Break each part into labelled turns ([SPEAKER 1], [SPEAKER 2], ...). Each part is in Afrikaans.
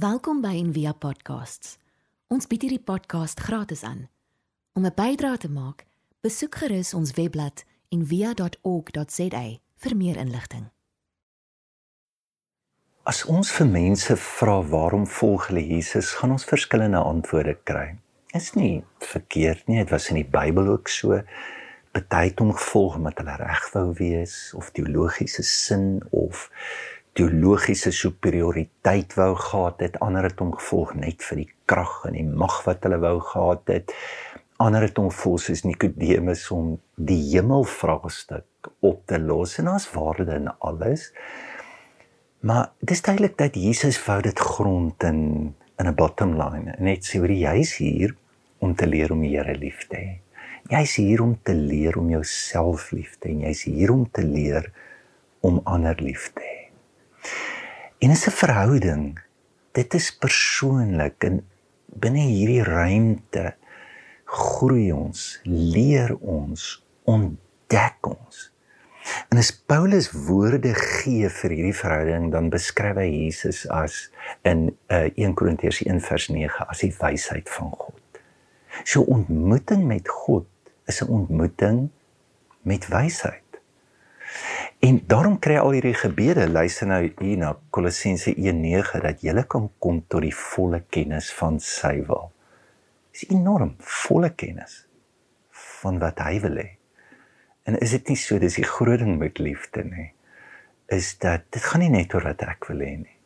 [SPEAKER 1] Welkom by Envia Podcasts. Ons bied hierdie podcast gratis aan. Om 'n bydrae te maak, besoek gerus ons webblad en via.org.za vir meer inligting.
[SPEAKER 2] As ons vir mense vra waarom volg hulle Jesus, gaan ons verskillende antwoorde kry. Is nie verkeerd nie, dit was in die Bybel ook so. Party het hom gevolg omdat hulle reg wou wees of teologiese sin of teologiese superioriteit wou gehad het. Ander het hom gevolg net vir die krag en die mag wat hulle wou gehad het ander het hom vol soos Nikodemus om die hemel vraagstuk op te los en as waarde in alles. Maar dis duidelik dat Jesus wou dit grond in in 'n bottom line. Net sê hoe jy is hier om te leer om die Here lief te hê. Jy's hier om te leer om jouself lief te hê en jy's hier om te leer om ander lief te hê. En 'n verhouding, dit is persoonlik en binne hierdie ruimte groei ons, leer ons, ontdek ons. En as Paulus woorde gee vir hierdie verhouding, dan beskryf hy Jesus as in uh, 1 Korintiërs 1:9 as die wysheid van God. So ontmoeting met God is 'n ontmoeting met wysheid. En daarom kry al hierdie gebede, luister nou hier na Kolossense 1:9 dat jy kan kom tot die volle kennis van sy wil is enorm volle kennis van wat hy wil hê. En is dit nie so dis die groot ding met liefde nie? Is dat dit gaan nie net oor wat ek wil hê nie.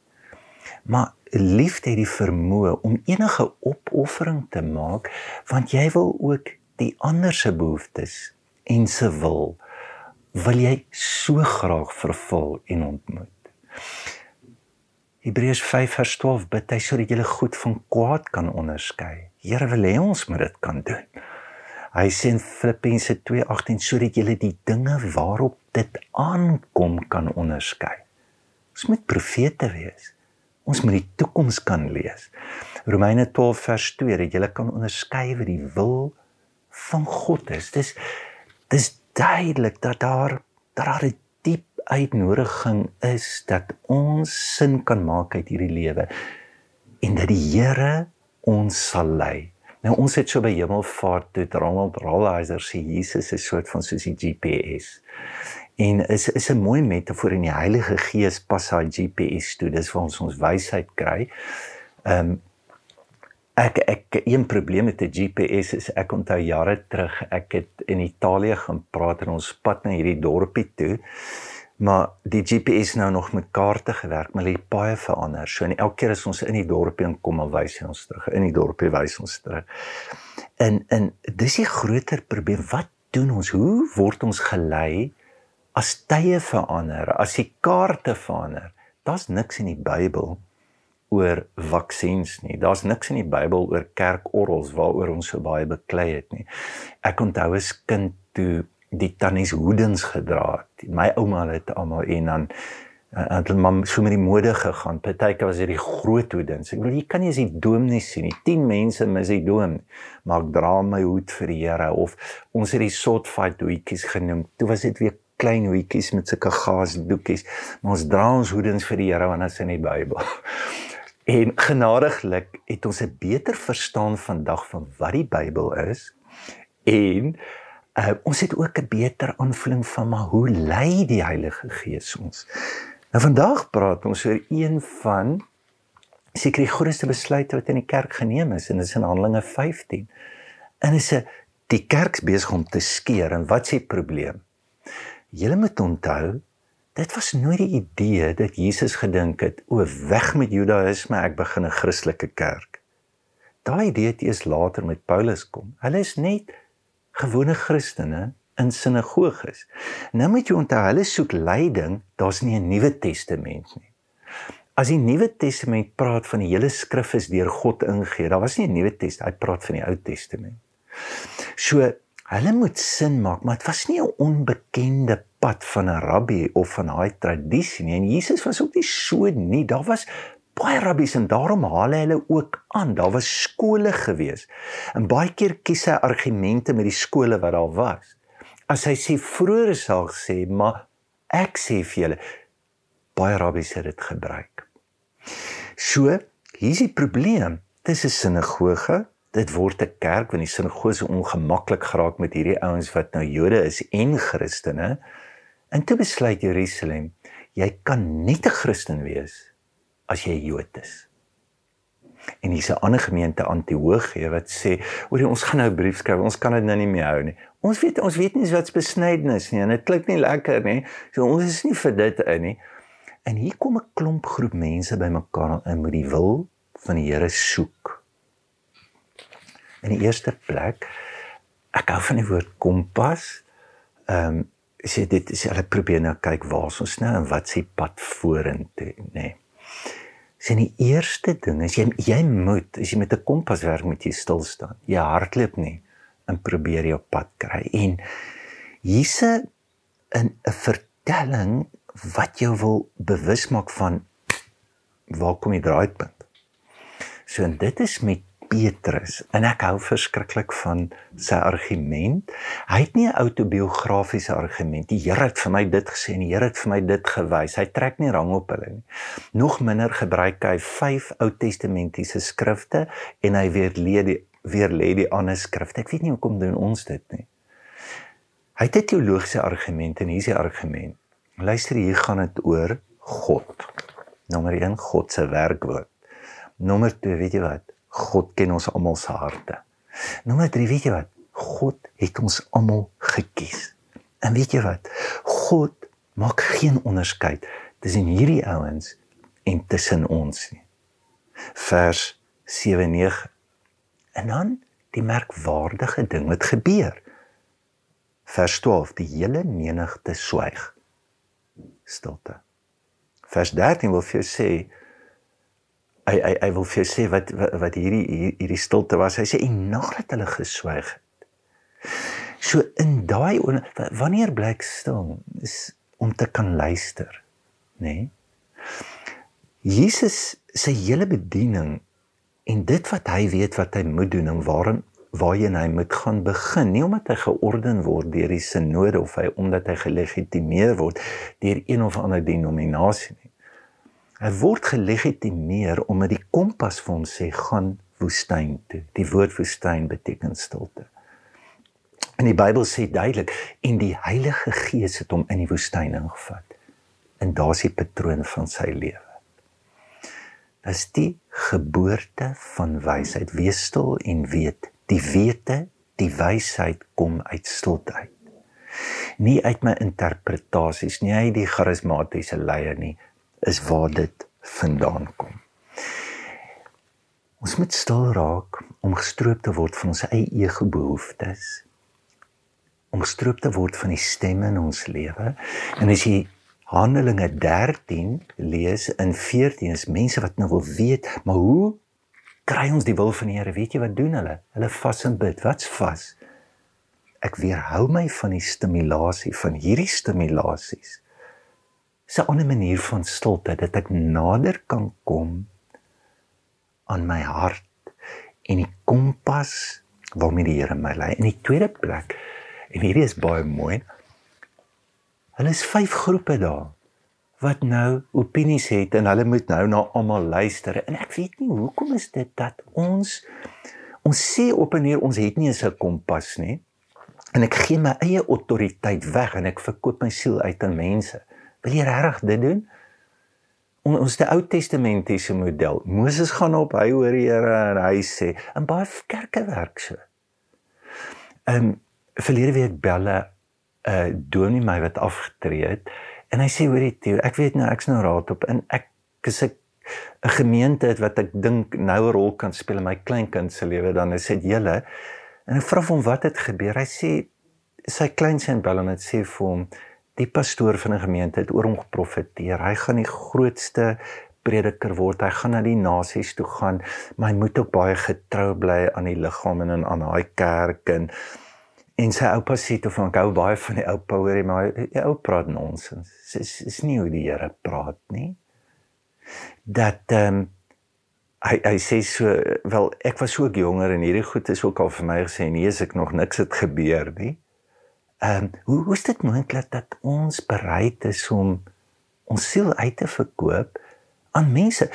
[SPEAKER 2] Maar liefde het die vermoë om enige opoffering te maak want jy wil ook die ander se behoeftes en se wil wil jy so graag vervul en ontmoet. Hebreërs 5:12 bid hy sodat jy goed van kwaad kan onderskei. Here wil hê ons moet dit kan doen. Hy sê in Filippense 2:18 sodat jy die dinge waarop dit aankom kan onderskei. Ons moet profete wees. Ons moet die toekoms kan lees. Romeine 12 vers 2 dat jy kan onderskei wat die wil van God is. Dis dis duidelik dat daar dat daar 'n diep uitnodiging is dat ons sin kan maak uit hierdie lewe en dat die Here ons sal lei. Nou ons het so by Hemelvaart toe Ronald Rolheiser sê Jesus is soort van soos die GPS. En is is 'n mooi metafoor in die Heilige Gees pas hy GPS toe. Dis waar ons ons wysheid kry. Ehm um, ek ek een probleem met 'n GPS is ek onthou jare terug ek het in Italië gaan praat en ons pad na hierdie dorpie toe maar die GPS nou nog met kaarte gewerk, maar die paaie verander. So en elke keer as ons in die dorpie inkom, dan wys hy ons terug. In die dorpie wys ons terug. En en dis die groter probleem. Wat doen ons? Hoe word ons gelei as tye verander, as die kaarte verander? Daar's niks in die Bybel oor vaksins nie. Daar's niks in die Bybel oor kerkorrels waaroor ons so baie beklei het nie. Ek onthou as kind toe die tannies hoedens gedra het. My ouma het almal en dan uh, het hulle maar so met die mode gegaan. Partyke was dit die groot hoedens. Ek bedoel jy kan nie as die doom nie sien nie. 10 mense mis die doom. Maar ek dra my hoed vir die Here of ons het die sort fight hoedjies genoem. Toe was dit weer klein hoedjies met sulke gaasdoekies. Maar ons dra ons hoedens vir die Here want dit is in die Bybel. En genadiglik het ons 'n beter verstaan vandag van wat die Bybel is en uh, ons het ook 'n beter aanvoeling van maar hoe lei die Heilige Gees ons. Nou vandag praat ons oor een van seker die grootste besluite wat in die kerk geneem is en dit is in Handelinge 15. En is 'n die kerk besig om te skeer en wat s'e probleem? Julle moet onthou Dit was nooit die idee dat Jesus gedink het o weg met Judaïsme ek begin 'n Christelike kerk. Daai idee het eers later met Paulus kom. Hulle is net gewone Christene in sinagoges. Nou moet jy onthou, hulle soek leiding, daar's nie 'n Nuwe Testament nie. As die Nuwe Testament praat van die hele skrif is deur God ingegee, daar was nie 'n Nuwe Testament, hy praat van die Ou Testament. So, hulle moet sin maak, maar dit was nie 'n onbekende pad van 'n rabbi of van daai tradisie nie. En Jesus was ook nie so nie. Daar was baie rabbies en daarom haal hulle ook aan. Daar was skole gewees. En baie keer kies hy argumente met die skole wat daar was. As hy sê vroeër sal sê, maar ek sê vir julle baie rabbies het dit gebruik. So hier's die probleem. Dis 'n sinagoge. Dit word 'n kerk want die sinagoge ongemaklik geraak met hierdie ouens wat nou Jode is en Christene. En toe besluit Jerusalem, jy kan net 'n Christen wees as jy Jood is. En hier's 'n ander gemeente Antiochië wat sê, "Oor ons gaan nou 'n brief skryf, ons kan dit nou nie meer hou nie." Ons weet ons weet nie wat's besnydenis nie en dit klink nie lekker nie. So ons is nie vir dit in nie. En hier kom 'n klomp groep mense bymekaar en moet die wil van die Here soek. In die eerste plek ek hou van die woord kompas. Ehm um, sê dit is hulle probeer nou kyk waar ons nou en wat s'ie pad vorentoe, nê. Nee. Sien die eerste ding is jy jy moet as jy met 'n kompas werk moet jy stil staan. Jy hardloop nie en probeer jou pad kry. En hier's 'n 'n vertelling wat jou wil bewus maak van waar kom die draaipunt. So en dit is met Petrus en ek hou verskriklik van sy argument. Hy het nie 'n autobiografiese argument. Die Here het vir my dit gesê en die Here het vir my dit gewys. Hy trek nie rang op hulle nie. Nog minder gebruik hy vyf Ou Testamentiese skrifte en hy weer lê die weer lê die ander skrifte. Ek weet nie hoekom doen ons dit nie. Hy het 'n teologiese argument en hier is die argument. Luister hier gaan dit oor God. Nommer 1 God se werkwoord. Nommer 2 weet jy wat? God ken ons almal se harte. Nommer 3, weet jy wat? God het ons almal gekies. En weet jy wat? God maak geen onderskeid tussen hierdie ouens en tussen ons nie. Vers 7:9. En dan die merkwaardige ding wat gebeur. Vers 12: Die hele menigte swyg. Stilte. Vers 13 wil vir jou sê hy hy hy wil vir jou sê wat wat, wat hierdie hierdie stilte was. Hy sê en nadat hulle geswyg het. So in daai wanneer bly ek stil is om te kan luister, nê? Nee? Jesus se hele bediening en dit wat hy weet wat hy moet doen en waarin waarheen hy moet gaan begin nie omdat hy georden word deur die sinode of hy omdat hy gelegitimeer word deur een of ander denominasie nie Hy word gelegitimeer omdat die kompas vir ons sê gaan woestyn toe. Die woord woestyn beteken stilte. En die Bybel sê duidelik en die Heilige Gees het hom in die woestyn ingevat. En daar's die patroon van sy lewe. Dis die geboorte van wysheid. Wees stil en weet, die wete, die wysheid kom uit stilte uit. Nie uit my interpretasies nie, uit die charismatiese leier nie, is waar dit vandaan kom. Ons moet stil raak om gestroop te word van ons eie ego behoeftes. Om gestroop te word van die stemme in ons lewe. En as jy Handelinge 13 lees in 14 is mense wat nou wil weet, maar hoe kry ons die wil van die Here? Weet jy wat doen hulle? Hulle vas en bid. Wat's vas? Ek weerhou my van die stimulasie van hierdie stimulasies 'n ander manier van stilte dat ek nader kan kom aan my hart en die kompas waarmee die Here my lei. In die tweede plek en hierdie is baie mooi. Hulle is vyf groepe daar wat nou opinies het en hulle moet nou na almal luister. En ek weet nie hoekom is dit dat ons ons sê op en neer ons het nie 'n kompas nie. En ek gee my eie autoriteit weg en ek verkoop my siel uit aan mense. Wil jy regtig dit doen? Ons die Ou Testamentiese model. Moses gaan op, hy hoor die Here en hy sê, in baie kerke werk so. Ehm um, verlede week belle 'n uh, dominee my wat afgetree het en hy sê hoorie toe, ek weet nou ek's nou raad op en ek is 'n 'n gemeente het wat ek dink nou 'n rol kan speel in my kleinkind se lewe dan is dit julle en ek vra hom wat het gebeur hy sê sy kleinseun bel hom en sê vir hom die pastoor van 'n gemeente het oor hom geprofeteer. Hy gaan die grootste prediker word. Hy gaan na die nasies toe gaan, maar hy moet ook baie getrou bly aan die liggaam en aan daai kerk en en sy oupa sê toe van gou baie van die oupa hoor hy maar die ou praat nonsens. Dit is, is nie hoe die Here praat nie. Dat ehm um, hy hy sê so wel ek was ook jonger en hierdie goed is ook al vir my gesê nee, as ek nog niks het gebeur nie. Ehm um, hoe hoe is dit moontlik dat ons bereid is om ons siel uit te verkoop aan mense?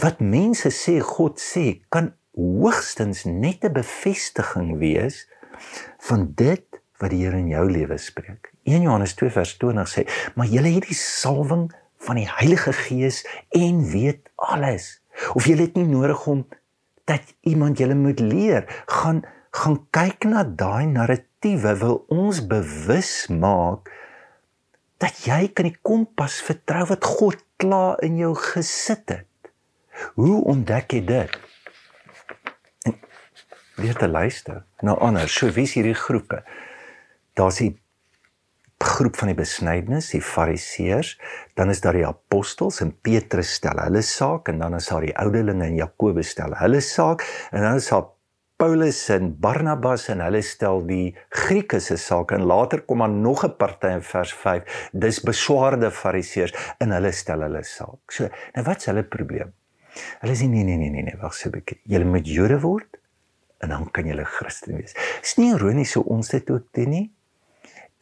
[SPEAKER 2] wat mense sê God sê kan hoogstens net 'n bevestiging wees van dit wat die Here in jou lewe spreek. 1 Johannes 2 vers 20 sê: "Maar julle het die salwing van die Heilige Gees en weet alles." Of jy het nie nodig om dat iemand julle moet leer gaan gaan kyk na daai narratiewe wil ons bewus maak dat jy kan die kompas vertrou wat God klaar in jou gesit het. Hoe ontdek jy dit? Weer te luister na ander. So wie is hierdie groepe? Daar's die groep van die besnydenis, die fariseërs, dan is daar die apostels en Petrus stel hulle saak en dan is daar die ouderlinge en Jakobus stel hulle saak en dan is daar Paulus en Barnabas en hulle stel die Grieke se saak en later kom daar nog 'n party in vers 5 dis beswaarde fariseërs en hulle stel hulle saak. So, nou wat's hulle probleem? Hulle sê nee nee nee nee nee, wag so 'n bietjie. Julle moet Jode word en dan kan julle Christen wees. Is nie ironies so ons dit ook doen nie?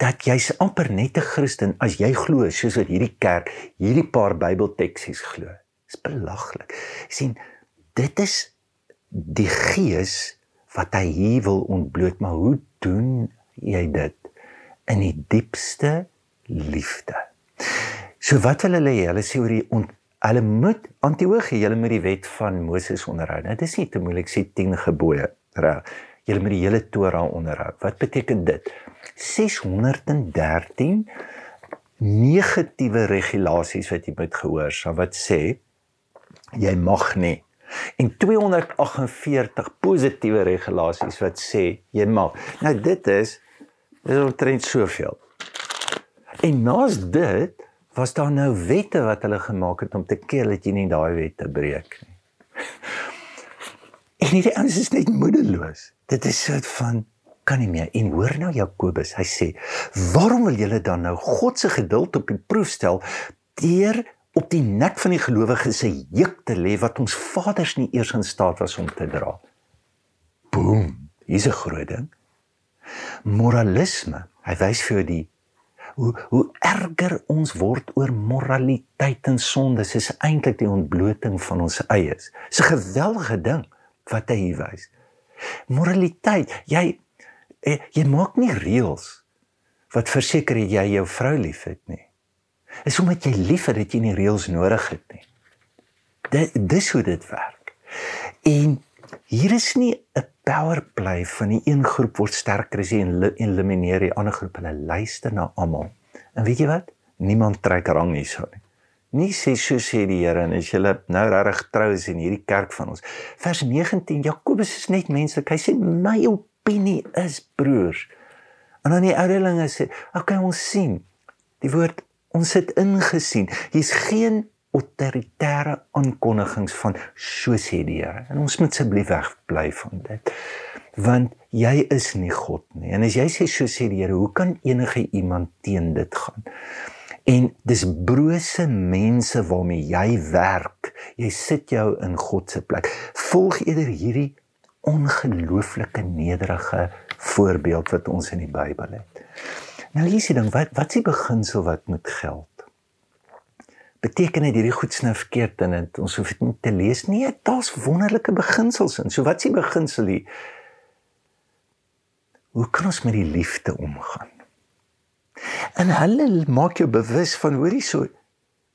[SPEAKER 2] dat jy's amper net 'n Christen as jy glo soos wat hierdie kerk hierdie paar Bybelteksies glo. Dis belaglik. sien dit is die gees wat hy hier wil ontbloot, maar hoe doen jy dit in die diepste liefde? So wat wil hulle hê? Hulle sê oor die ont, hulle moet Antiochie, hulle moet die wet van Moses onderhou. Nou dis nie te moeilik sê 10 gebooie. Reg. Julle moet die hele Torah onderhou. Wat beteken dit? 613 negatiewe regulasies wat jy moet gehoorsaam wat sê jy mag nie en 248 positiewe regulasies wat sê jy mag. Nou dit is dis omtrent soveel. En naas dit was daar nou wette wat hulle gemaak het om te keer dat jy nie daai wette breek nie. En ouens is net moedeloos. Dit is soort van kan nie meer. En hoor nou Jakobus, hy sê, "Waarom wil julle dan nou God se geduld op die proef stel deur op die nek van die gelowiges se juk te lê wat ons vaders nie eers in staat was om te dra?" Boom, hier's 'n groot ding. Moralisme. Hy wys vir die hoe hoe erger ons word oor moraliteit en sonde, dis eintlik die ontbloting van ons eies. Dis 'n geweldige ding wat hy hier wys. Moraliteit, jy Eh, jy maak nie reëls wat verseker jy jou vrou liefhet nie. Is omdat jy lief het jy nie reëls nodig het nie. Dit dis hoe dit werk. En hier is nie 'n power play van die een groep word sterker as die elimineer die ander groep. Hulle luister na almal. En weet jy wat? Niemand trek rang nie so nie. Nie sê so sê die Here en as jy nou regtig trou is in hierdie kerk van ons. Vers 19 Jakobus is net menslik. Hy sê my op opinie is broers. En dan die ouderlinge sê, "Oké, ons sien. Die woord ons het ingesien. Hier's geen autoritaire aankondigings van so sê die Here. En ons moet asseblief wegbly van dit. Want jy is nie God nie. En as jy sê so sê die Here, hoe kan enige iemand teen dit gaan? En dis brose mense waarmee jy werk. Jy sit jou in God se plek. Volg eerder hierdie ongelooflike nederige voorbeeld wat ons in die Bybel het. Nou hier is die ding, wat wat is die beginsel wat moet geld? Beteken dit hierdie goed snou verkeerd en ons hoef dit nie te lees nie. Daar's wonderlike beginsels in. So wat is die beginsel hier? Hoe kan ons met die liefde omgaan? En hulle maak jou bewus van hoorie so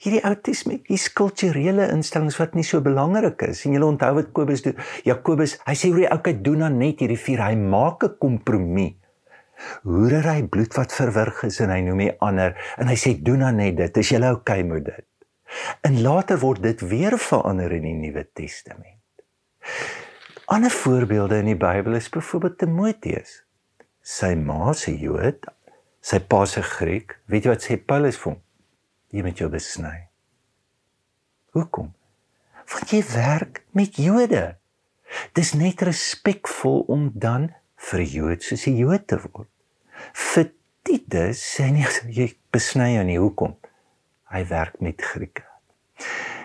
[SPEAKER 2] hierdie outisme, hier's kulturele instellings wat nie so belangrik is. En jy onthou wat Kobus doen. Jakobus, hy sê hoe die ou kyk doen dan net hierdie vier, hy maak 'n kompromie. Hoerer hy bloed wat verwrig is en hy noem hy ander en hy sê doen dan net dit. Is jy okay met dit? En later word dit weer verander in die Nuwe Testament. Ander voorbeelde in die Bybel is byvoorbeeld Timoteus. Sy ma se Jood, sy pa se Griek. Weet jy wat sê Paulus vir hom? jy met jou besny. Hoekom? Want jy werk met Jode. Dis net respekvol om dan vir Jood soos 'n Jood te word. Vir Titus sê nie jy besny jou nie hoekom? Hy werk met Grieke.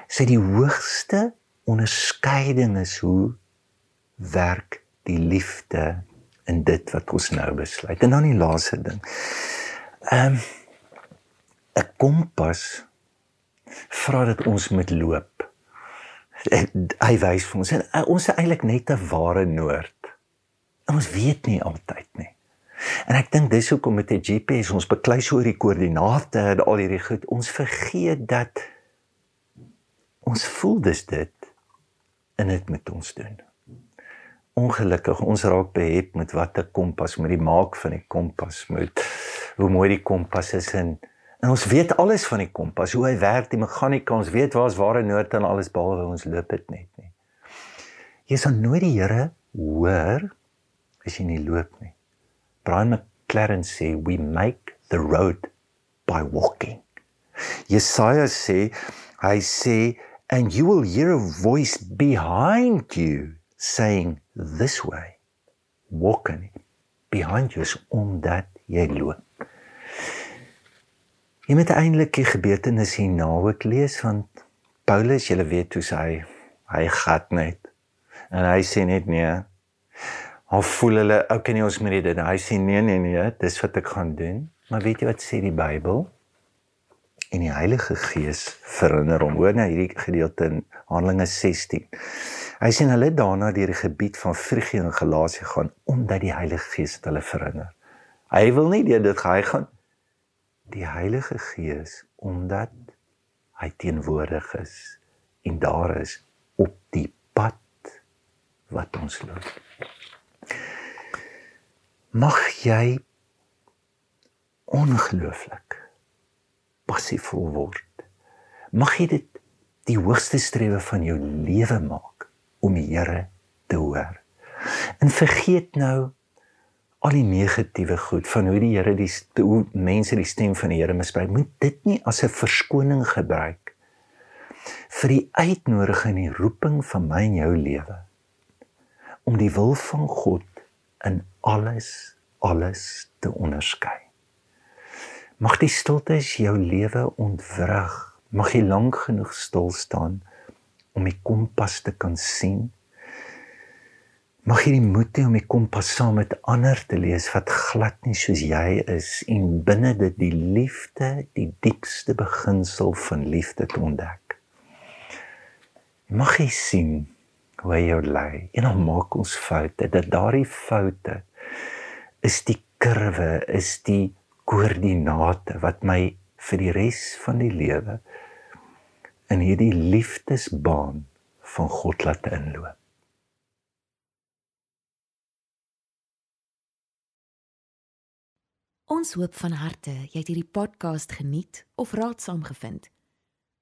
[SPEAKER 2] Sê die hoogste onderskeiding is hoe werk die liefde in dit wat ons nou besluit. En dan die laaste ding. Ehm um, 'n kompas vra dat ons moet loop. hy wys vir ons en uh, ons is eintlik net 'n ware noord. En ons weet nie altyd nie. En ek dink dis hoekom met 'n GPS ons beklei so oor die koördinate en al hierdie goed. Ons vergeet dat ons voel dis dit en dit met ons doen. Ongelukkig ons raak behept met wat 'n kompas met die maak van die kompas moet hoe mooi die kompas is en en ons weet alles van die kompas hoe hy werk die meganika ons weet waar en noord en alles behalwe ons loop dit net nie. Jy sal nooit die Here hoor as jy nie loop nie. Brian McLaren sê we make the road by walking. Jesaja sê hy sê and you will hear a voice behind you saying this way walking behind you is omdat jy loop. Jy moet eintlik die gebeurtenis hierna ook lees want Paulus, jy weet hoe hy hy gat net en hy sê net nee Al voel hulle, okay nee, ons moet dit. Hy sê nee nee nee, dis wat ek gaan doen. Maar weet jy wat sê die Bybel? En die Heilige Gees verinner hom. Hoor nou hierdie gedeelte in Handelinge 16. Hy sê hulle daarna deur die gebied van Frigië en Galasië gaan omdat die Heilige Gees hulle verinner. Hy wil nie deur dit gaan hy gaan die Heilige Gees omdat hy teenwoordig is en daar is op die pad wat ons loop mag jy ongelooflik passievol word. Mag jy dit die hoogste strewe van jou lewe maak om die Here te hoor. En vergeet nou al die negatiewe goed van hoe die Here die hoe mense die stem van die Here misbruik. Moet dit nie as 'n verskoning gebruik vir die uitnodiging en die roeping van my en jou lewe om die wil van God in alles alles te onderskei. Mag die stilte jou lewe ontwrig. Mag jy lank genoeg stil staan om die kompas te kan sien. Mag jy die moed hê om die kompas saam met ander te lees wat glad nie soos jy is en binne dit die liefde, die diepste beginsel van liefde te ontdek. Mag jy sien hoe jy lê. En dan maak ons foute. Dat daardie foute is die kurwe, is die koördinate wat my vir die res van die lewe in hierdie liefdesbaan van God laat inloop.
[SPEAKER 1] Ons hoop van harte jy het hierdie podcast geniet of raadsaam gevind.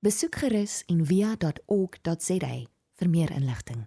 [SPEAKER 1] Besoek gerus en via.ok.za vir meer inligting.